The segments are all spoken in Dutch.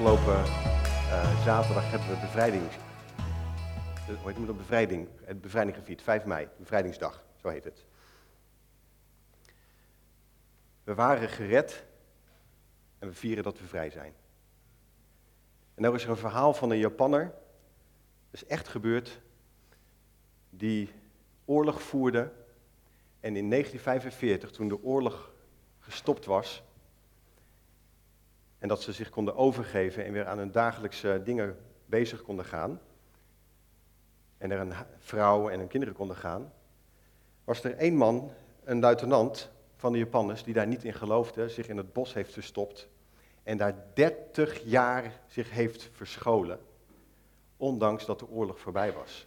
afgelopen uh, zaterdag hebben we bevrijding. Hoe heet het? Bevrijding. Het bevrijding gevierd, 5 mei, bevrijdingsdag, zo heet het. We waren gered en we vieren dat we vrij zijn. En nou is er een verhaal van een Japanner, dat is echt gebeurd, die oorlog voerde. En in 1945, toen de oorlog gestopt was, en dat ze zich konden overgeven en weer aan hun dagelijkse dingen bezig konden gaan, en er een vrouw en hun kinderen konden gaan, was er één man, een luitenant van de Japanners, die daar niet in geloofde, zich in het bos heeft verstopt en daar 30 jaar zich heeft verscholen, ondanks dat de oorlog voorbij was.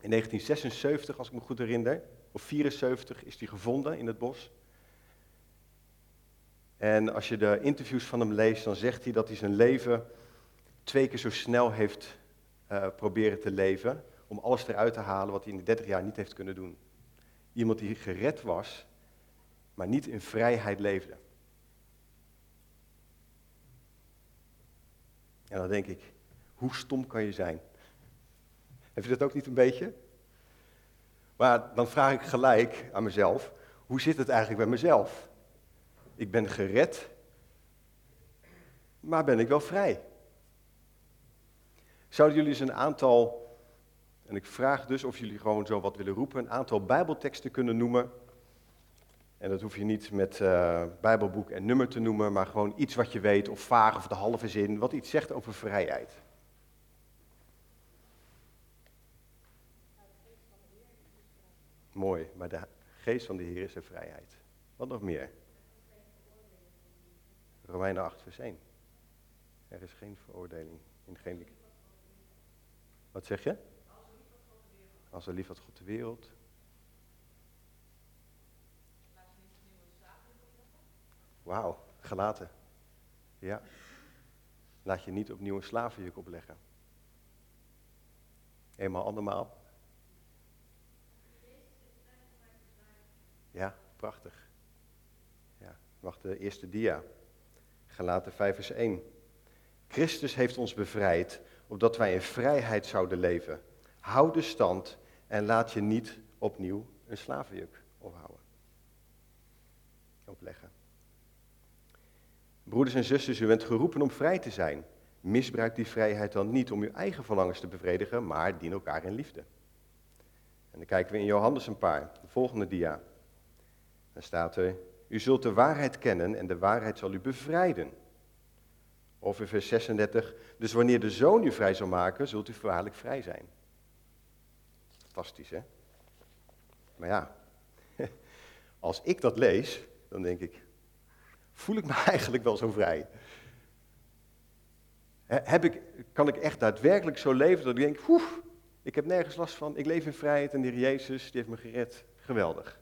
In 1976, als ik me goed herinner, of 74, is hij gevonden in het bos. En als je de interviews van hem leest, dan zegt hij dat hij zijn leven twee keer zo snel heeft uh, proberen te leven, om alles eruit te halen wat hij in de 30 jaar niet heeft kunnen doen. Iemand die gered was, maar niet in vrijheid leefde. En dan denk ik, hoe stom kan je zijn? Heb je dat ook niet een beetje? Maar dan vraag ik gelijk aan mezelf, hoe zit het eigenlijk bij mezelf? Ik ben gered, maar ben ik wel vrij? Zouden jullie eens een aantal, en ik vraag dus of jullie gewoon zo wat willen roepen, een aantal bijbelteksten kunnen noemen. En dat hoef je niet met uh, bijbelboek en nummer te noemen, maar gewoon iets wat je weet, of vaag of de halve zin, wat iets zegt over vrijheid. Mooi, maar de geest van de Heer is de vrijheid. Wat nog meer? Romeinen 8, vers 1. Er is geen veroordeling in geen wat zeg je? Als er lief had God de wereld. Wauw, gelaten. Ja. Laat je niet opnieuw een slavenjuk opleggen. Eenmaal andermaal. Ja, prachtig. Ja, wacht de eerste dia. Gelaten 5 vers 1. Christus heeft ons bevrijd opdat wij in vrijheid zouden leven. Houd de stand en laat je niet opnieuw een slavenjuk ophouden. Opleggen. Broeders en zusters, u bent geroepen om vrij te zijn. Misbruik die vrijheid dan niet om uw eigen verlangens te bevredigen, maar dien elkaar in liefde. En dan kijken we in Johannes een paar, de volgende dia. Dan staat er, u zult de waarheid kennen en de waarheid zal u bevrijden. Of in vers 36, dus wanneer de zoon u vrij zal maken, zult u waarlijk vrij zijn. Fantastisch, hè? Maar ja, als ik dat lees, dan denk ik, voel ik me eigenlijk wel zo vrij? Heb ik, kan ik echt daadwerkelijk zo leven dat ik denk, oef, ik heb nergens last van, ik leef in vrijheid en Heer Jezus die heeft me gered. Geweldig.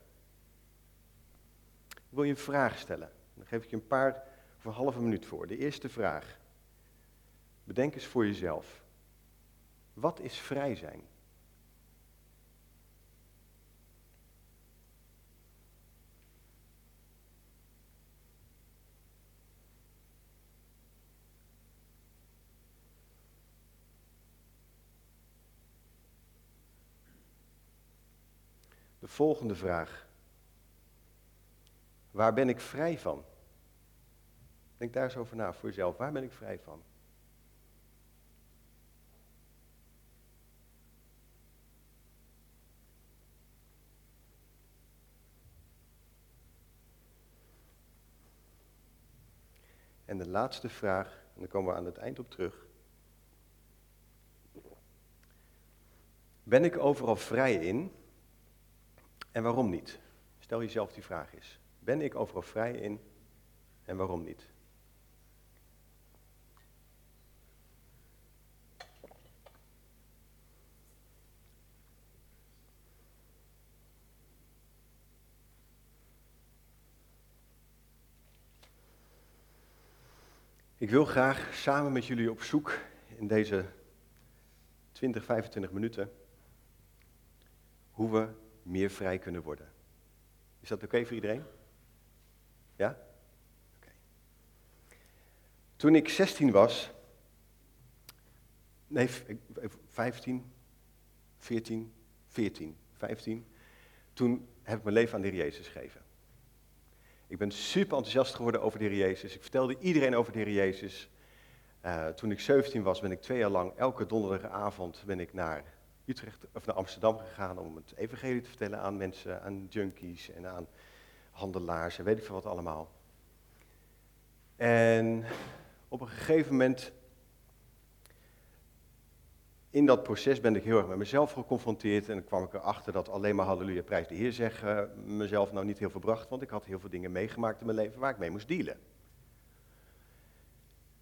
Wil je een vraag stellen. Dan geef ik je een paar of een halve minuut voor. De eerste vraag. Bedenk eens voor jezelf. Wat is vrij zijn? De volgende vraag. Waar ben ik vrij van? Denk daar eens over na voor jezelf. Waar ben ik vrij van? En de laatste vraag, en dan komen we aan het eind op terug. Ben ik overal vrij in? En waarom niet? Stel jezelf die vraag eens. Ben ik overal vrij in? En waarom niet? Ik wil graag samen met jullie op zoek in deze 20, 25 minuten hoe we meer vrij kunnen worden. Is dat oké voor iedereen? Ja? Oké. Toen ik 16 was, nee, 15, 14, 14, 15, toen heb ik mijn leven aan de Heer Jezus gegeven. Ik ben super enthousiast geworden over de Heer Jezus. Ik vertelde iedereen over de Heer Jezus. Uh, toen ik 17 was, ben ik twee jaar lang elke donderdagavond ben ik naar Utrecht of naar Amsterdam gegaan om het evangelie te vertellen aan mensen, aan junkies en aan handelaars en weet ik veel wat allemaal. En op een gegeven moment in dat proces ben ik heel erg met mezelf geconfronteerd en dan kwam ik erachter dat alleen maar halleluja, prijs de Heer zeggen mezelf nou niet heel veel bracht, want ik had heel veel dingen meegemaakt in mijn leven waar ik mee moest dealen.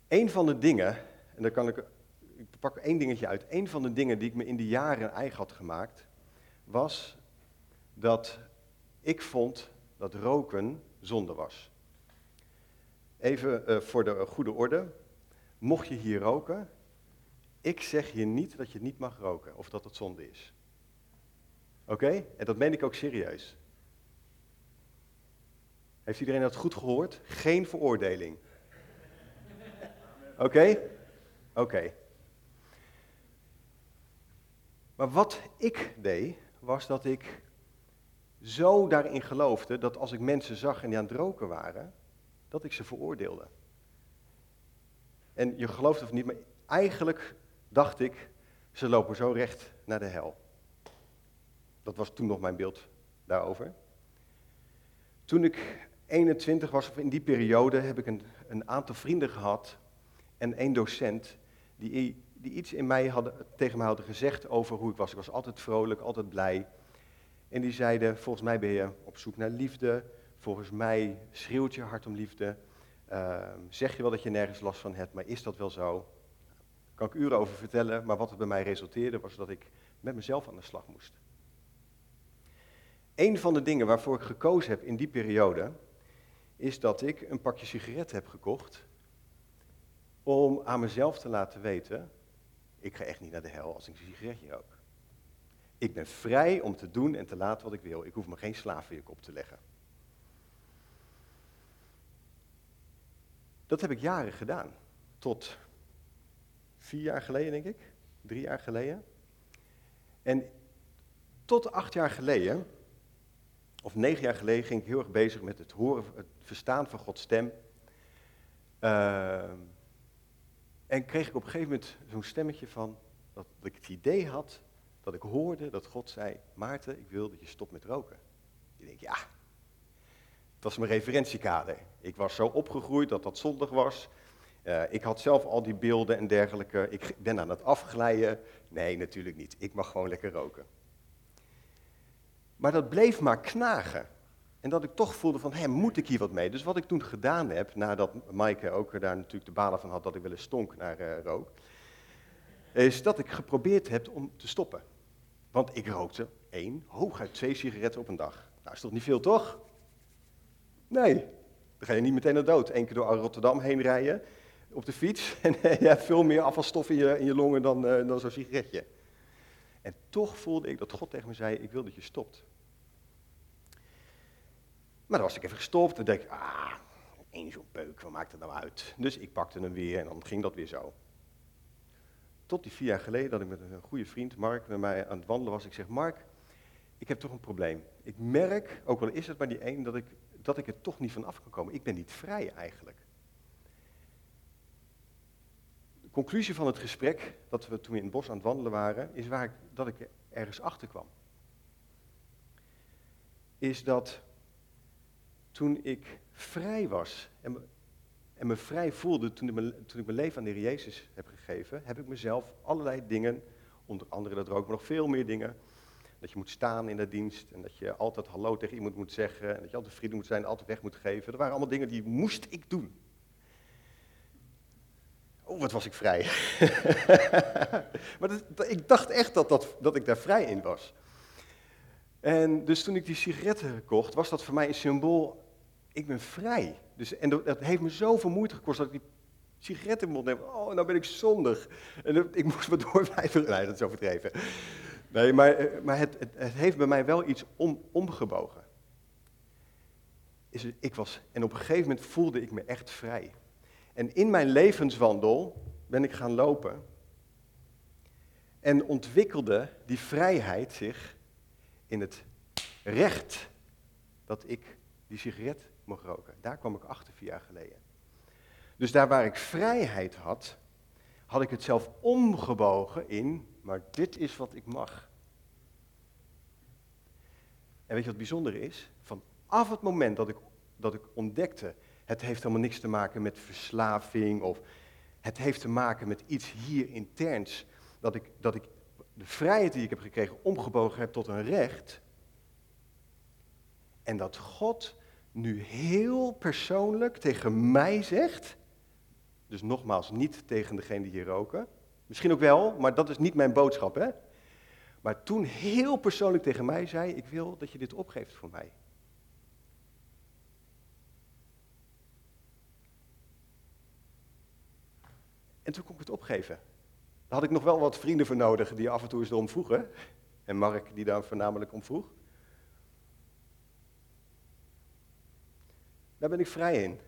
Een van de dingen, en daar kan ik, ik pak één dingetje uit, een van de dingen die ik me in die jaren eigen had gemaakt, was dat ik vond dat roken zonde was. Even uh, voor de goede orde, mocht je hier roken, ik zeg je niet dat je niet mag roken of dat het zonde is. Oké? En dat meen ik ook serieus. Heeft iedereen dat goed gehoord? Geen veroordeling. Oké? Oké. Maar wat ik deed, was dat ik zo daarin geloofde dat als ik mensen zag en die aan het roken waren, dat ik ze veroordeelde. En je gelooft het of niet, maar eigenlijk dacht ik, ze lopen zo recht naar de hel. Dat was toen nog mijn beeld daarover. Toen ik 21 was, of in die periode, heb ik een, een aantal vrienden gehad en één docent die, die iets in mij hadden, tegen mij hadden gezegd over hoe ik was. Ik was altijd vrolijk, altijd blij. En die zeiden, volgens mij ben je op zoek naar liefde. Volgens mij schreeuwt je hart om liefde. Uh, zeg je wel dat je nergens last van hebt, maar is dat wel zo? kan ik uren over vertellen, maar wat het bij mij resulteerde was dat ik met mezelf aan de slag moest. Een van de dingen waarvoor ik gekozen heb in die periode, is dat ik een pakje sigaretten heb gekocht om aan mezelf te laten weten, ik ga echt niet naar de hel als ik een sigaretje rook. Ik ben vrij om te doen en te laten wat ik wil. Ik hoef me geen slavenjuk op te leggen. Dat heb ik jaren gedaan. Tot vier jaar geleden, denk ik. Drie jaar geleden. En tot acht jaar geleden, of negen jaar geleden, ging ik heel erg bezig met het horen, het verstaan van Gods stem. Uh, en kreeg ik op een gegeven moment zo'n stemmetje van dat, ik het idee had dat ik hoorde dat God zei: Maarten, ik wil dat je stopt met roken. Ik denk, ja, dat was mijn referentiekader. Ik was zo opgegroeid dat dat zondig was. Uh, ik had zelf al die beelden en dergelijke. Ik ben aan het afglijden. Nee, natuurlijk niet. Ik mag gewoon lekker roken. Maar dat bleef maar knagen. En dat ik toch voelde van, hé, moet ik hier wat mee? Dus wat ik toen gedaan heb, nadat Maaike ook daar natuurlijk de balen van had dat ik wel eens stonk naar uh, rook, is dat ik geprobeerd heb om te stoppen. Want ik rookte één, hooguit twee sigaretten op een dag. Nou, is toch niet veel, toch? Nee, dan ga je niet meteen naar dood. Eén keer door Rotterdam heen rijden op de fiets en je hebt veel meer afvalstof in je, longen dan, uh, dan zo'n sigaretje. En toch voelde ik dat God tegen me zei, ik wil dat je stopt. Maar dan was ik even gestopt en dacht ik, ah, één zo'n peuk, wat maakt het nou uit? Dus ik pakte hem weer en dan ging dat weer zo. Tot die vier jaar geleden dat ik met een goede vriend, Mark, met mij aan het wandelen was. Ik zeg, Mark, ik heb toch een probleem. Ik merk, ook al is het maar die één, dat ik, dat ik er toch niet van af kan komen. Ik ben niet vrij eigenlijk. De conclusie van het gesprek, dat we toen in het bos aan het wandelen waren, is waar ik, dat ik ergens achter kwam. Is dat toen ik vrij was en en me vrij voelde toen ik, me, toen ik mijn leven aan de Jezus heb gegeven, heb ik mezelf allerlei dingen, onder andere dat rook, maar nog veel meer dingen, dat je moet staan in de dienst en dat je altijd hallo tegen iemand moet zeggen en dat je altijd vrienden moet zijn, altijd weg moet geven. Dat waren allemaal dingen die moest ik doen. Oh, wat was ik vrij. maar ik dacht echt dat, dat, dat ik daar vrij in was. En dus toen ik die sigaretten kocht, was dat voor mij een symbool ik ben vrij. Dus, en dat, heeft me zoveel moeite gekost dat ik die sigaret in mijn mond neem. Oh, nou ben ik zondig. En ik moest me door blijven. Nee, dat is overdreven. Nee, maar, eh, maar het, het, het, heeft bij mij wel iets om, omgebogen. Ik was, en op een gegeven moment voelde ik me echt vrij. En in mijn levenswandel ben ik gaan lopen en ontwikkelde die vrijheid zich in het recht dat ik die sigaret mocht roken. Daar kwam ik achter vier jaar geleden. Dus daar waar ik vrijheid had, had ik het zelf omgebogen in, maar dit is wat ik mag. En weet je wat bijzonder is? Vanaf het moment dat ik, dat ik ontdekte, het heeft helemaal niks te maken met verslaving of het heeft te maken met iets hier interns, dat ik, dat ik de vrijheid die ik heb gekregen omgebogen heb tot een recht. En dat God nu heel persoonlijk tegen mij zegt, dus nogmaals niet tegen degene die hier roken, misschien ook wel, maar dat is niet mijn boodschap, hè? Maar toen heel persoonlijk tegen mij zei, ik wil dat je dit opgeeft voor mij. En toen kon ik het opgeven. Daar had ik nog wel wat vrienden voor nodig die af en toe eens erom vroegen. En Mark die daar voornamelijk om vroeg. Daar ben ik vrij in.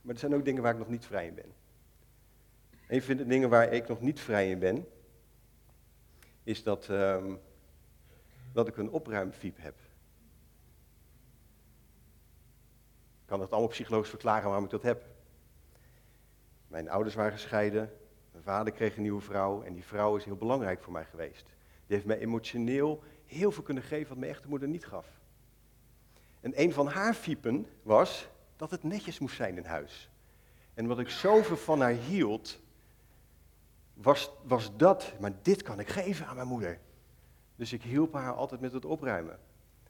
Maar er zijn ook dingen waar ik nog niet vrij in ben. Een van de dingen waar ik nog niet vrij in ben, is dat, um, dat ik een opruimfiep heb. Ik kan het allemaal psychologisch verklaren waarom ik dat heb. Mijn ouders waren gescheiden, mijn vader kreeg een nieuwe vrouw en die vrouw is heel belangrijk voor mij geweest. Die heeft mij emotioneel heel veel kunnen geven wat mijn echte moeder niet gaf. En een van haar fiepen was dat het netjes moest zijn in huis. En wat ik zoveel van haar hield, was, was dat, maar dit kan ik geven aan mijn moeder. Dus ik hielp haar altijd met het opruimen.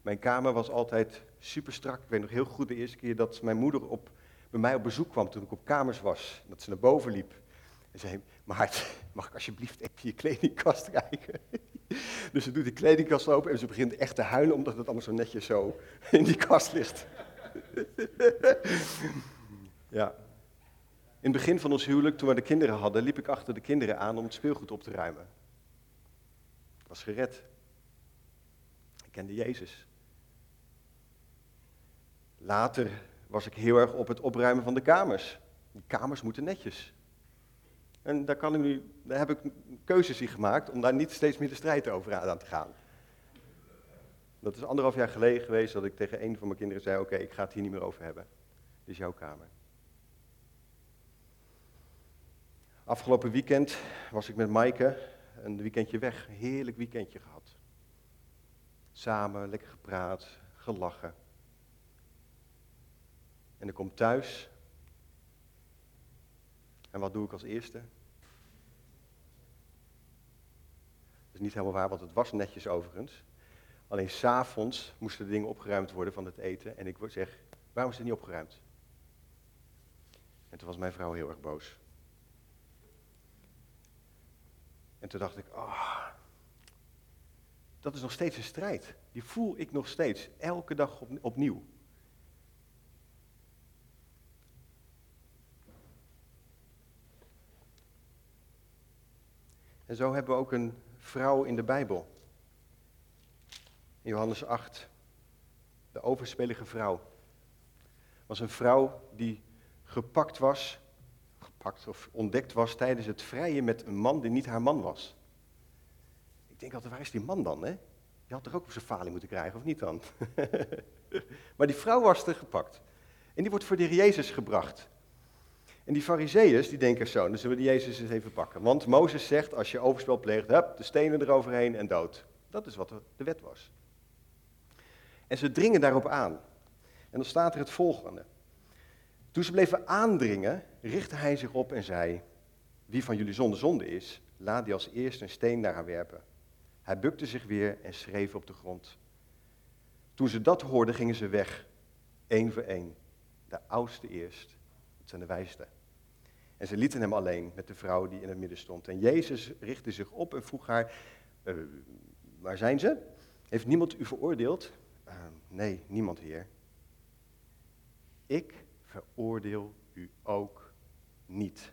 Mijn kamer was altijd super strak. Ik weet nog heel goed de eerste keer dat mijn moeder op, bij mij op bezoek kwam toen ik op kamers was. Dat ze naar boven liep. En zei, Maart, mag ik alsjeblieft even je kledingkast kijken? dus ze doet die kledingkast open en ze begint echt te huilen omdat het allemaal zo netjes zo in die kast ligt. ja. In het begin van ons huwelijk, toen we de kinderen hadden, liep ik achter de kinderen aan om het speelgoed op te ruimen. Ik was gered. Ik kende Jezus. Later was ik heel erg op het opruimen van de kamers. Die kamers moeten netjes. En daar, kan ik nu, daar heb ik keuzes in gemaakt om daar niet steeds meer de strijd over aan te gaan. Dat is anderhalf jaar geleden geweest dat ik tegen een van mijn kinderen zei: Oké, ik ga het hier niet meer over hebben. Dit is jouw kamer. Afgelopen weekend was ik met Maaike een weekendje weg. Een heerlijk weekendje gehad. Samen, lekker gepraat, gelachen. En ik kom thuis. En wat doe ik als eerste? Dat is niet helemaal waar, want het was netjes overigens. Alleen s'avonds moesten de dingen opgeruimd worden van het eten. En ik zeg, waarom is het niet opgeruimd? En toen was mijn vrouw heel erg boos. En toen dacht ik, oh, dat is nog steeds een strijd. Die voel ik nog steeds, elke dag op, opnieuw. En zo hebben we ook een vrouw in de Bijbel. Johannes 8, de overspelige vrouw. Was een vrouw die gepakt was gepakt of ontdekt was tijdens het vrijen met een man die niet haar man was. Ik denk altijd, waar is die man dan? Hè? Die had toch ook op zijn falie moeten krijgen, of niet dan? maar die vrouw was er gepakt. En die wordt voor de Jezus gebracht. En die fariseeërs, die denken zo, dan zullen we die Jezus eens even pakken. Want Mozes zegt, als je overspel pleegt, hup, de stenen eroverheen en dood. Dat is wat de wet was. En ze dringen daarop aan. En dan staat er het volgende. Toen ze bleven aandringen, richtte hij zich op en zei, wie van jullie zonder zonde is, laat die als eerste een steen naar haar werpen. Hij bukte zich weer en schreef op de grond. Toen ze dat hoorden, gingen ze weg, één voor één. De oudste eerst, dat zijn de wijste. En ze lieten hem alleen met de vrouw die in het midden stond. En Jezus richtte zich op en vroeg haar, uh, waar zijn ze? Heeft niemand u veroordeeld? Nee, niemand, heer. Ik veroordeel u ook niet.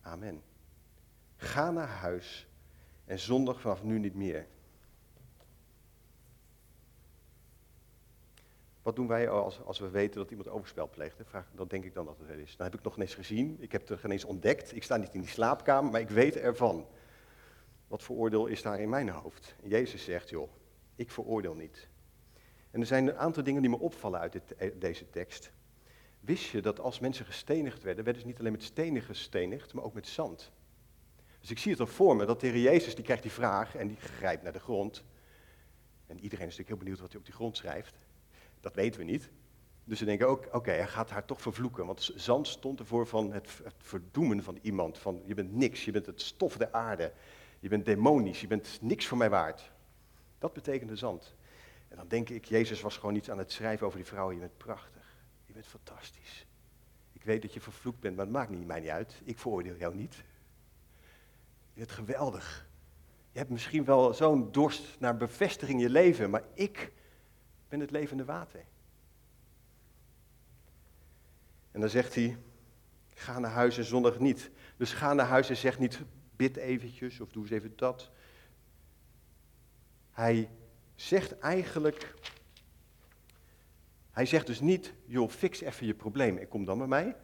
Amen. Ga naar huis en zondag vanaf nu niet meer. Wat doen wij als, als we weten dat iemand overspel pleegt? Dan denk ik dan dat het er is. Dan heb ik nog geen eens gezien, ik heb het geen eens ontdekt. Ik sta niet in die slaapkamer, maar ik weet ervan. Wat voor oordeel is daar in mijn hoofd? Jezus zegt, joh, ik veroordeel niet. En er zijn een aantal dingen die me opvallen uit eh, deze tekst. Wist je dat als mensen gestenigd werden, werden ze niet alleen met stenen gestenigd, maar ook met zand? Dus ik zie het al voor me, dat de Heer Jezus, die krijgt die vraag en die grijpt naar de grond. En iedereen is natuurlijk heel benieuwd wat hij op die grond schrijft. Dat weten we niet. Dus ze denken ook, oké, hij gaat haar toch vervloeken. Want zand stond ervoor van het, het verdoemen van iemand. Van je bent niks, je bent het stof der aarde. Je bent demonisch, je bent niks voor mij waard. Dat betekende zand. En dan denk ik, Jezus was gewoon iets aan het schrijven over die vrouw. Je bent prachtig, je bent fantastisch. Ik weet dat je vervloekt bent, maar het maakt niet, mij niet uit. Ik veroordeel jou niet. Je bent geweldig. Je hebt misschien wel zo'n dorst naar bevestiging in je leven, maar ik ben het levende water. En dan zegt hij, ga naar huis en zondag niet. Dus ga naar huis en zeg niet, bid eventjes of doe eens even dat. Hij zegt eigenlijk, hij zegt dus niet, joh, fix even je probleem en kom dan bij mij.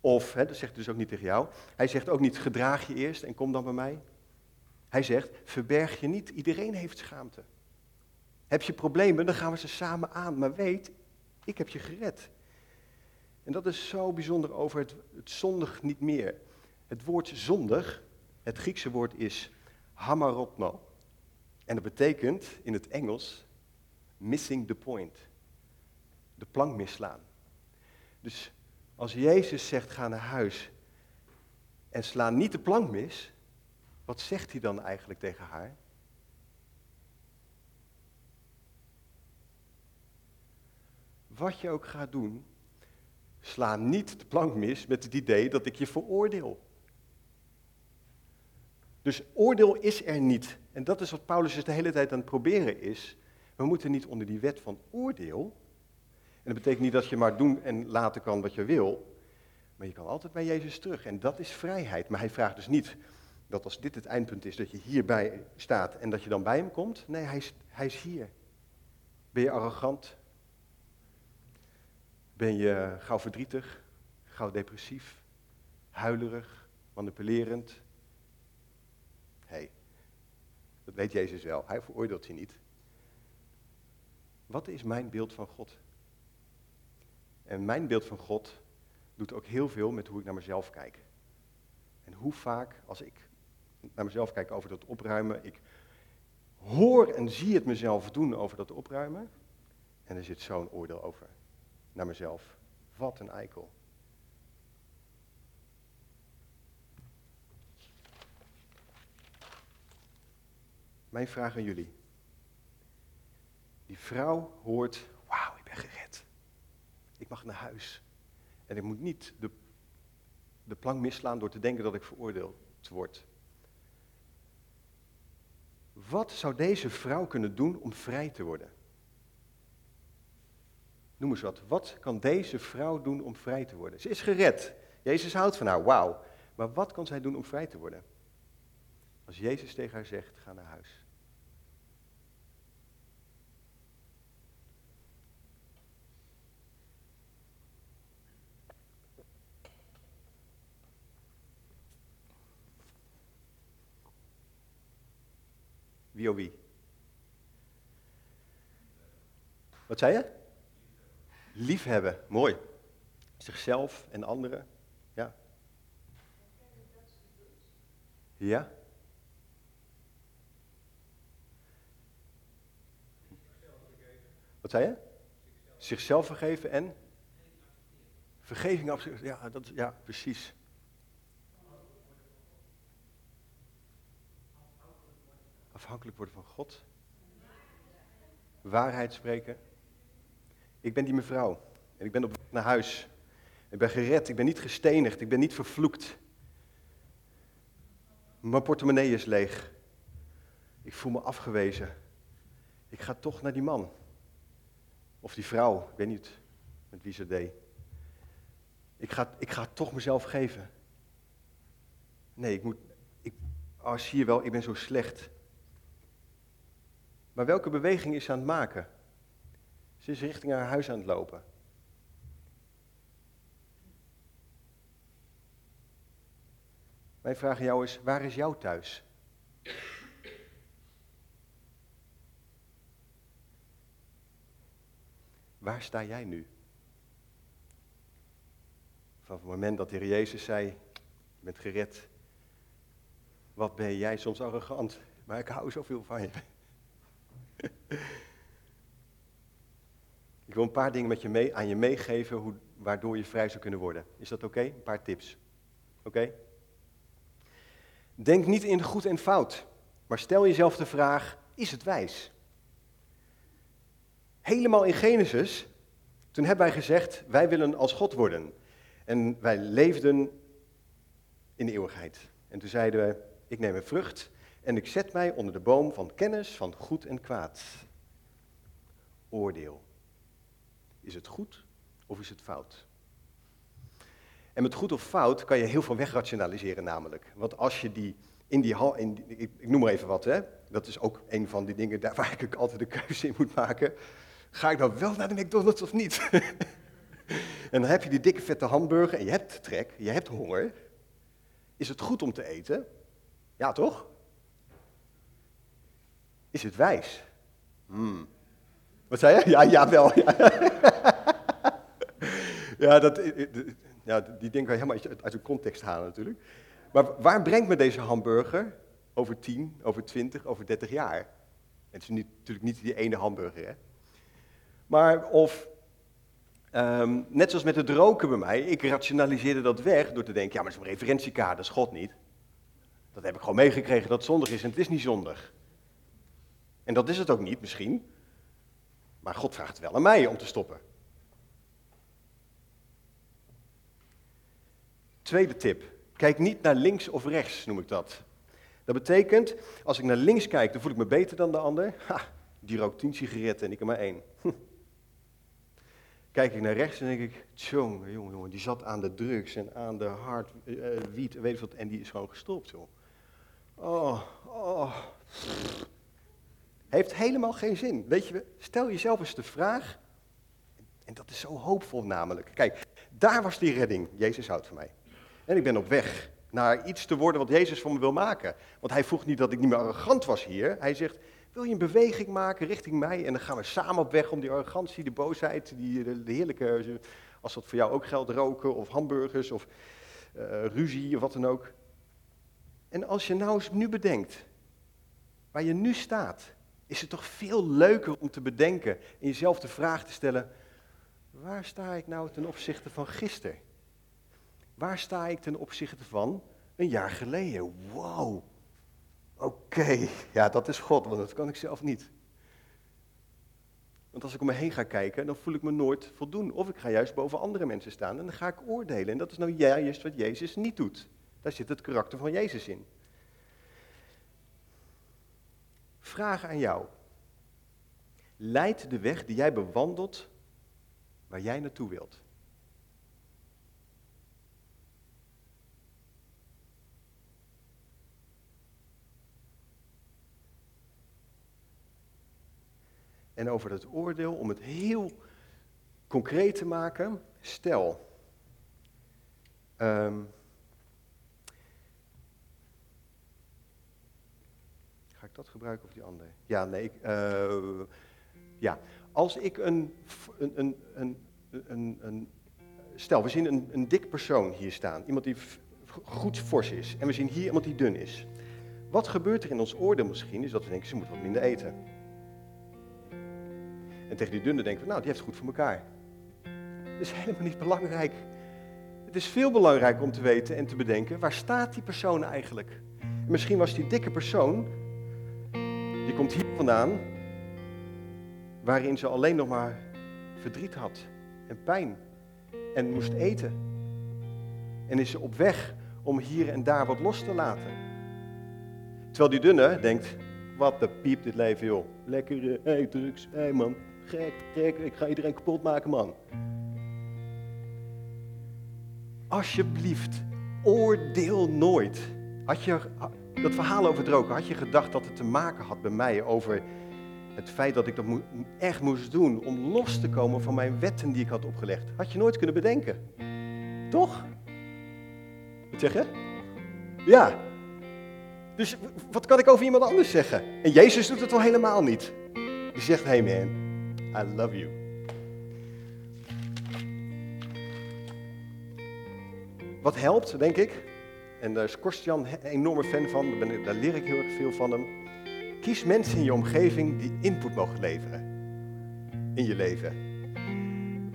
Of, hè, dat zegt hij dus ook niet tegen jou. Hij zegt ook niet, gedraag je eerst en kom dan bij mij. Hij zegt, verberg je niet, iedereen heeft schaamte. Heb je problemen, dan gaan we ze samen aan. Maar weet, ik heb je gered. En dat is zo bijzonder over het, het zondig niet meer. Het woord zondig, het Griekse woord is hamarotmo. En dat betekent in het Engels missing the point. De plank misslaan. Dus als Jezus zegt ga naar huis en sla niet de plank mis, wat zegt hij dan eigenlijk tegen haar? Wat je ook gaat doen, sla niet de plank mis met het idee dat ik je veroordeel. Dus oordeel is er niet. En dat is wat Paulus dus de hele tijd aan het proberen is. We moeten niet onder die wet van oordeel. En dat betekent niet dat je maar doen en laten kan wat je wil. Maar je kan altijd bij Jezus terug. En dat is vrijheid. Maar hij vraagt dus niet dat als dit het eindpunt is, dat je hierbij staat en dat je dan bij hem komt. Nee, hij is, hij is hier. Ben je arrogant? Ben je gauw verdrietig? Gauw depressief? Huilerig? Manipulerend? Dat weet Jezus wel. Hij veroordeelt je niet. Wat is mijn beeld van God? En mijn beeld van God doet ook heel veel met hoe ik naar mezelf kijk. En hoe vaak, als ik naar mezelf kijk over dat opruimen, ik hoor en zie het mezelf doen over dat opruimen. En er zit zo'n oordeel over naar mezelf. Wat een eikel. Mijn vraag aan jullie. Die vrouw hoort, wauw, ik ben gered. Ik mag naar huis. En ik moet niet de, de plank misslaan door te denken dat ik veroordeeld word. Wat zou deze vrouw kunnen doen om vrij te worden? Noem eens wat. Wat kan deze vrouw doen om vrij te worden? Ze is gered. Jezus houdt van haar, wauw. Maar wat kan zij doen om vrij te worden? Als Jezus tegen haar zegt, ga naar huis. Wie of wie? Wat zei je? Liefhebben, mooi. Zichzelf en anderen, ja. Ja? Wat je? Zichzelf vergeven en? Vergeving absoluut. Ja, dat, ja, precies. Afhankelijk worden van God. Waarheid spreken. Ik ben die mevrouw. En ik ben op weg naar huis. Ik ben gered. Ik ben niet gestenigd. Ik ben niet vervloekt. Mijn portemonnee is leeg. Ik voel me afgewezen. Ik ga toch naar die man. Of die vrouw, ik weet niet met wie ze deed. Ik ga, ik ga toch mezelf geven. Nee, ik moet. Ik, oh, zie je wel, ik ben zo slecht. Maar welke beweging is ze aan het maken? Ze is richting haar huis aan het lopen. Mijn vraag aan jou is, waar is jouw thuis? Waar sta jij nu? Van het moment dat de Heer Jezus zei, je bent gered. Wat ben jij soms arrogant, maar ik hou zoveel van je. ik wil een paar dingen met je mee, aan je meegeven, hoe, waardoor je vrij zou kunnen worden. Is dat oké? Een paar tips. Oké? Denk niet in goed en fout, maar stel jezelf de vraag, is het wijs? Helemaal in Genesis, toen hebben wij gezegd, wij willen als God worden. En wij leefden in de eeuwigheid. En toen zeiden we, ik neem een vrucht en ik zet mij onder de boom van kennis van goed en kwaad. Oordeel. Is het goed of is het fout? En met goed of fout kan je heel veel wegrationaliseren namelijk. Want als je die in die, in ik, noem maar even wat, hè. Dat is ook een van die dingen daar waar ik altijd de keuze in moet maken. Ga ik nou wel naar de McDonald's of niet? en dan heb je die dikke vette hamburger en je hebt trek, je hebt honger. Is het goed om te eten? Ja, toch? Is het wijs? Hmm. Wat zei je? Ja, jawel. Ja, ja, dat, ja die kan je helemaal uit de context halen natuurlijk. Maar waar brengt me deze hamburger over 10, over 20, over 30 jaar? Het is natuurlijk niet die ene hamburger, hè? Maar of, um, net zoals met het roken bij mij, ik rationaliseerde dat weg door te denken, ja, maar een referentiekader, dat is God niet. Dat heb ik gewoon meegekregen dat het zondig is en het is niet zondig. En dat is het ook niet misschien. Maar God vraagt wel aan mij om te stoppen. Tweede tip. Kijk niet naar links of rechts, noem ik dat. Dat betekent, als ik naar links kijk, dan voel ik me beter dan de ander. Ha, die rookt tien sigaretten en ik er maar één. Kijk ik naar rechts en denk ik, jongen, jongen, jongen, die zat aan de drugs en aan de hard, uh, wiet, weet je wat, en die is gewoon gestopt, joh. Oh, oh. Heeft helemaal geen zin. Weet je, stel jezelf eens de vraag, en dat is zo hoopvol namelijk. Kijk, daar was die redding. Jezus houdt van mij. En ik ben op weg naar iets te worden wat Jezus van me wil maken. Want hij vroeg niet dat ik niet meer arrogant was hier. Hij zegt, wil je een beweging maken richting mij? En dan gaan we samen op weg om die arrogantie, de boosheid, die, de, heerlijke, als dat voor jou ook geldt, roken of hamburgers of uh, ruzie of wat dan ook. En als je nou eens nu bedenkt, waar je nu staat, is het toch veel leuker om te bedenken en jezelf de vraag te stellen, waar sta ik nou ten opzichte van gisteren? Waar sta ik ten opzichte van een jaar geleden? Wow. Oké, ja, dat is God, want dat kan ik zelf niet. Want als ik om me heen ga kijken, dan voel ik me nooit voldoen. Of ik ga juist boven andere mensen staan en dan ga ik oordelen. En dat is nou juist wat Jezus niet doet. Daar zit het karakter van Jezus in. Vraag aan jou. Leidt de weg die jij bewandelt waar jij naartoe wilt? En over het oordeel, om het heel concreet te maken, stel. Um, ga ik dat gebruiken of die andere? Ja, nee. Ik, uh, ja, als ik een, een, een, een, een, een stel, we zien een, een dik persoon hier staan, iemand die goed fors is, en we zien hier iemand die dun is. Wat gebeurt er in ons oordeel misschien, is dat we denken, ze moet wat minder eten. En tegen die dunne denken nou, die heeft het goed voor elkaar. Dat is helemaal niet belangrijk. Het is veel belangrijker om te weten en te bedenken, waar staat die persoon eigenlijk? En misschien was die dikke persoon, die komt hier vandaan, waarin ze alleen nog maar verdriet had en pijn en moest eten. En is ze op weg om hier en daar wat los te laten. Terwijl die dunne denkt, wat de piep dit leven joh. Lekker, hey, drugs, hey man, gek, ik ga iedereen kapot maken, man. Alsjeblieft, oordeel nooit. Had je dat verhaal over het roken, had je gedacht dat het te maken had bij mij over het feit dat ik dat echt moest doen om los te komen van mijn wetten die ik had opgelegd, had je nooit kunnen bedenken. Toch? Wat zeg je? Ja. Dus wat kan ik over iemand anders zeggen? En Jezus doet het al helemaal niet. Die zegt, hey man, I love you. Wat helpt, denk ik, en daar is Korstjan een enorme fan van, daar leer ik heel erg veel van hem. Kies mensen in je omgeving die input mogen leveren in je leven.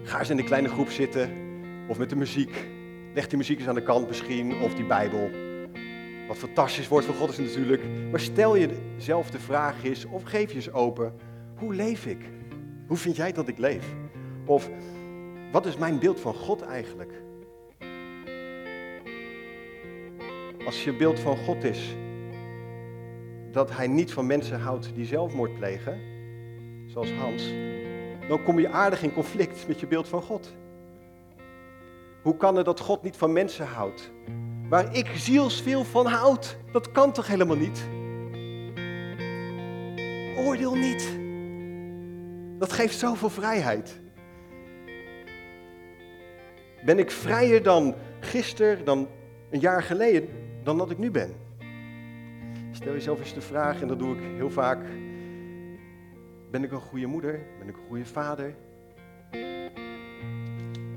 Ga eens in een kleine groep zitten of met de muziek. Leg die muziek eens aan de kant misschien, of die Bijbel. Wat fantastisch woord van God is natuurlijk. Maar stel jezelf de vraag eens, of geef je eens open, hoe leef ik? Hoe vind jij dat ik leef? Of wat is mijn beeld van God eigenlijk? Als je beeld van God is dat hij niet van mensen houdt die zelfmoord plegen, zoals Hans, dan kom je aardig in conflict met je beeld van God. Hoe kan het dat God niet van mensen houdt? Waar ik zielsveel van houd, dat kan toch helemaal niet? Oordeel niet. Dat geeft zoveel vrijheid. Ben ik vrijer dan gisteren, dan een jaar geleden, dan dat ik nu ben? Stel jezelf eens de vraag, en dat doe ik heel vaak. Ben ik een goede moeder? Ben ik een goede vader?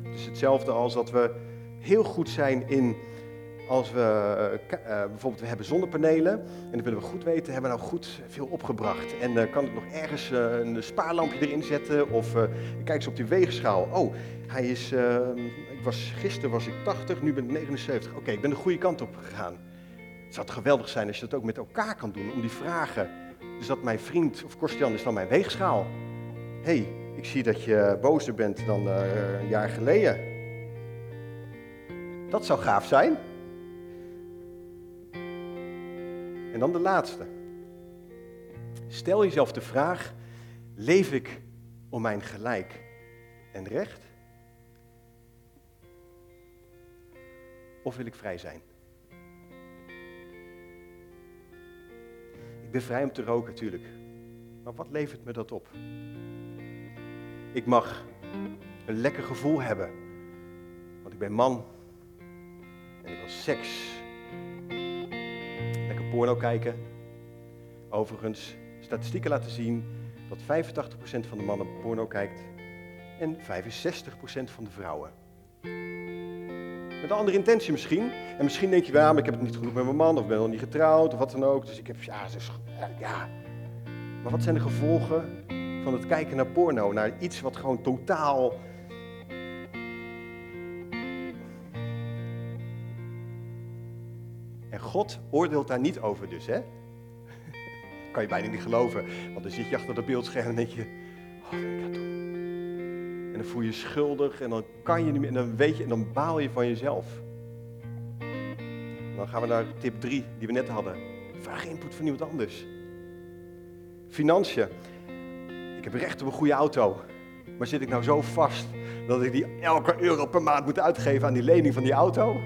Het is hetzelfde als dat we heel goed zijn in als we uh, bijvoorbeeld we hebben zonnepanelen en dan willen we goed weten, hebben we nou goed veel opgebracht? En uh, kan ik nog ergens een spaarlampje erin zetten? Of kijk eens op die weegschaal. Oh, hij is, ik was, gisteren was ik 80, nu ben ik 79. Oké, ik ben de goede kant op gegaan. Het zou geweldig zijn als je dat ook met elkaar kan doen, om die vragen. Dus dat mijn vriend, of Korstian, is dan mijn weegschaal. Hé, hey, ik zie dat je bozer bent dan een jaar geleden. Dat zou gaaf zijn. En dan de laatste. Stel jezelf de vraag: leef ik om mijn gelijk en recht? Of wil ik vrij zijn? Ik ben vrij om te roken, natuurlijk. Maar wat levert me dat op? Ik mag een lekker gevoel hebben, want ik ben man en ik wil seks porno kijken. Overigens, statistieken laten zien dat 85% van de mannen porno kijkt en 65% van de vrouwen. Met een andere intentie misschien. En misschien denk je, ja, maar ik heb het niet genoeg met mijn man, of ben nog niet getrouwd, of wat dan ook. Dus ik heb, ja, dus, ja. Maar wat zijn de gevolgen van het kijken naar porno? Naar iets wat gewoon totaal God oordeelt daar niet over dus, hè? kan je bijna niet geloven. Want dan zit je achter dat beeldscherm en denk je, oh, ik dat doen? En dan voel je je schuldig en dan kan je niet meer, en dan weet je, en dan baal je van jezelf. dan gaan we naar tip 3 die we net hadden. Vraag input van iemand anders. Financiën. Ik heb recht op een goede auto. Maar zit ik nou zo vast dat ik die elke euro per maand moet uitgeven aan die lening van die auto?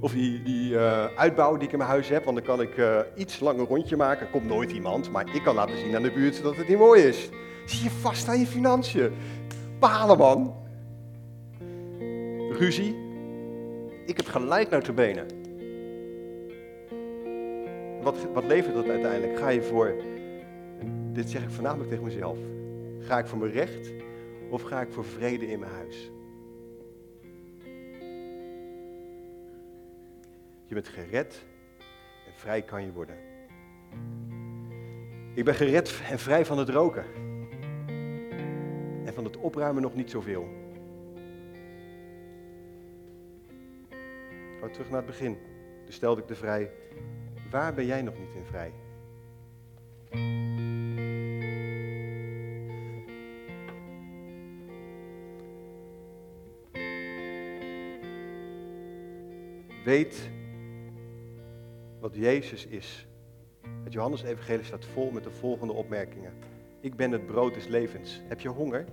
Of die, die uh, uitbouw die ik in mijn huis heb, want dan kan ik uh, iets langer rondje maken. Komt nooit iemand, maar ik kan laten zien aan de buurt dat het niet mooi is. Zie je vast aan je financiën. Palen, man. Ruzie. Ik heb gelijk naar de benen. Wat, wat levert dat uiteindelijk? Ga je voor, dit zeg ik voornamelijk tegen mezelf, ga ik voor mijn recht of ga ik voor vrede in mijn huis? Je bent gered en vrij kan je worden. Ik ben gered en vrij van het roken. En van het opruimen nog niet zoveel. Ga terug naar het begin. Toen stelde ik de vrij. Waar ben jij nog niet in vrij? Weet wat Jezus is. Het Johannes-evangelie staat vol met de volgende opmerkingen. Ik ben het brood des levens. Heb je honger?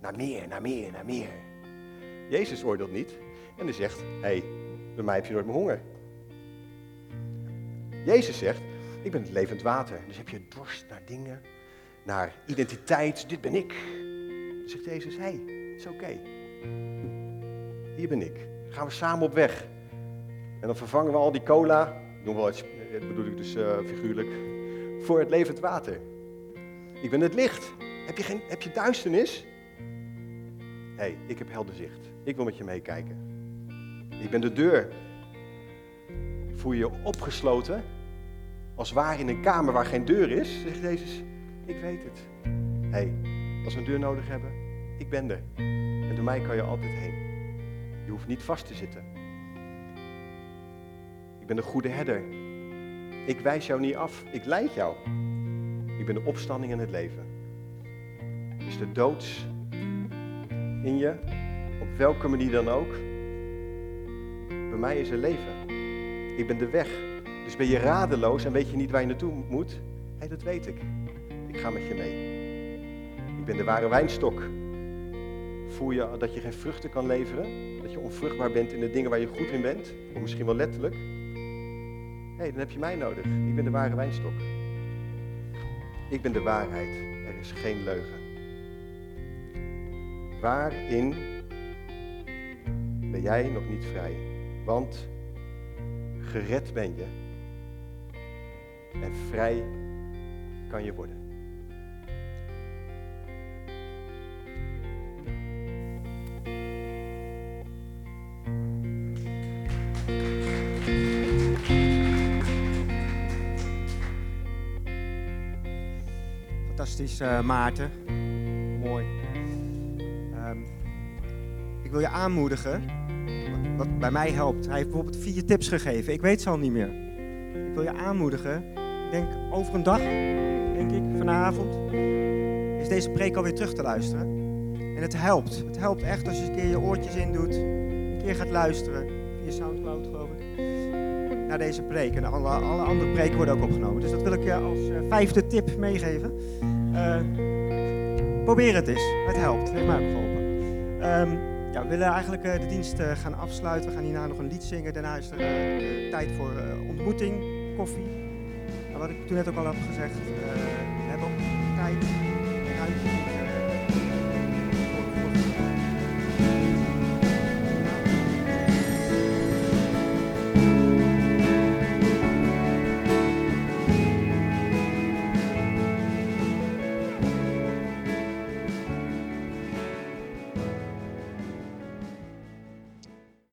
Naar meer, naar meer, naar meer. Jezus oordeelt niet en hij zegt, hé, bij mij heb je nooit meer honger. Jezus zegt, ik ben het levend water. Dus heb je dorst naar dingen, naar identiteit. Dit ben ik. Dan zegt Jezus, hé, hey, het is oké. Hier ben ik. gaan we samen op weg. En dan vervangen we al die cola, we het, bedoel ik dus uh, figuurlijk, voor het levend water. Ik ben het licht. Heb je, geen, heb je duisternis? Hé, hey, ik heb helder zicht. Ik wil met je meekijken. Ik ben de deur. Voel je je opgesloten? Als waar in een kamer waar geen deur is? Zegt Jezus, ik weet het. Hé, hey, als we een deur nodig hebben, ik ben er. En door mij kan je altijd heen. Je hoeft niet vast te zitten. Ik ben de goede herder. Ik wijs jou niet af, ik leid jou. Ik ben de opstanding en het leven. Is de dood in je, op welke manier dan ook. Bij mij is er leven. Ik ben de weg. Dus ben je radeloos en weet je niet waar je naartoe moet? Hé, hey, dat weet ik. Ik ga met je mee. Ik ben de ware wijnstok. Voel je dat je geen vruchten kan leveren? Dat je onvruchtbaar bent in de dingen waar je goed in bent? Of misschien wel letterlijk? Hey, dan heb je mij nodig. Ik ben de ware wijnstok. Ik ben de waarheid. Er is geen leugen. Waarin ben jij nog niet vrij? Want gered ben je en vrij kan je worden. Uh, Maarten. Mooi. Um, ik wil je aanmoedigen, wat bij mij helpt. Hij heeft bijvoorbeeld vier tips gegeven. Ik weet ze al niet meer. Ik wil je aanmoedigen. Ik denk over een dag, denk ik, vanavond, is deze preek alweer terug te luisteren. En het helpt. Het helpt echt als je een keer je oortjes in doet, een keer gaat luisteren, via Soundcloud geloof ik, naar deze preek. En alle, alle andere preken worden ook opgenomen. Dus dat wil ik je als uh, vijfde tip meegeven. Uh, probeer het eens. Het helpt. Het heeft mij ook geholpen. Um, ja, we willen eigenlijk uh, de dienst uh, gaan afsluiten. We gaan hierna nog een lied zingen. Daarna is er tijd voor ontmoeting, koffie. Nou, wat ik toen net ook al heb gezegd, we hebben ook tijd en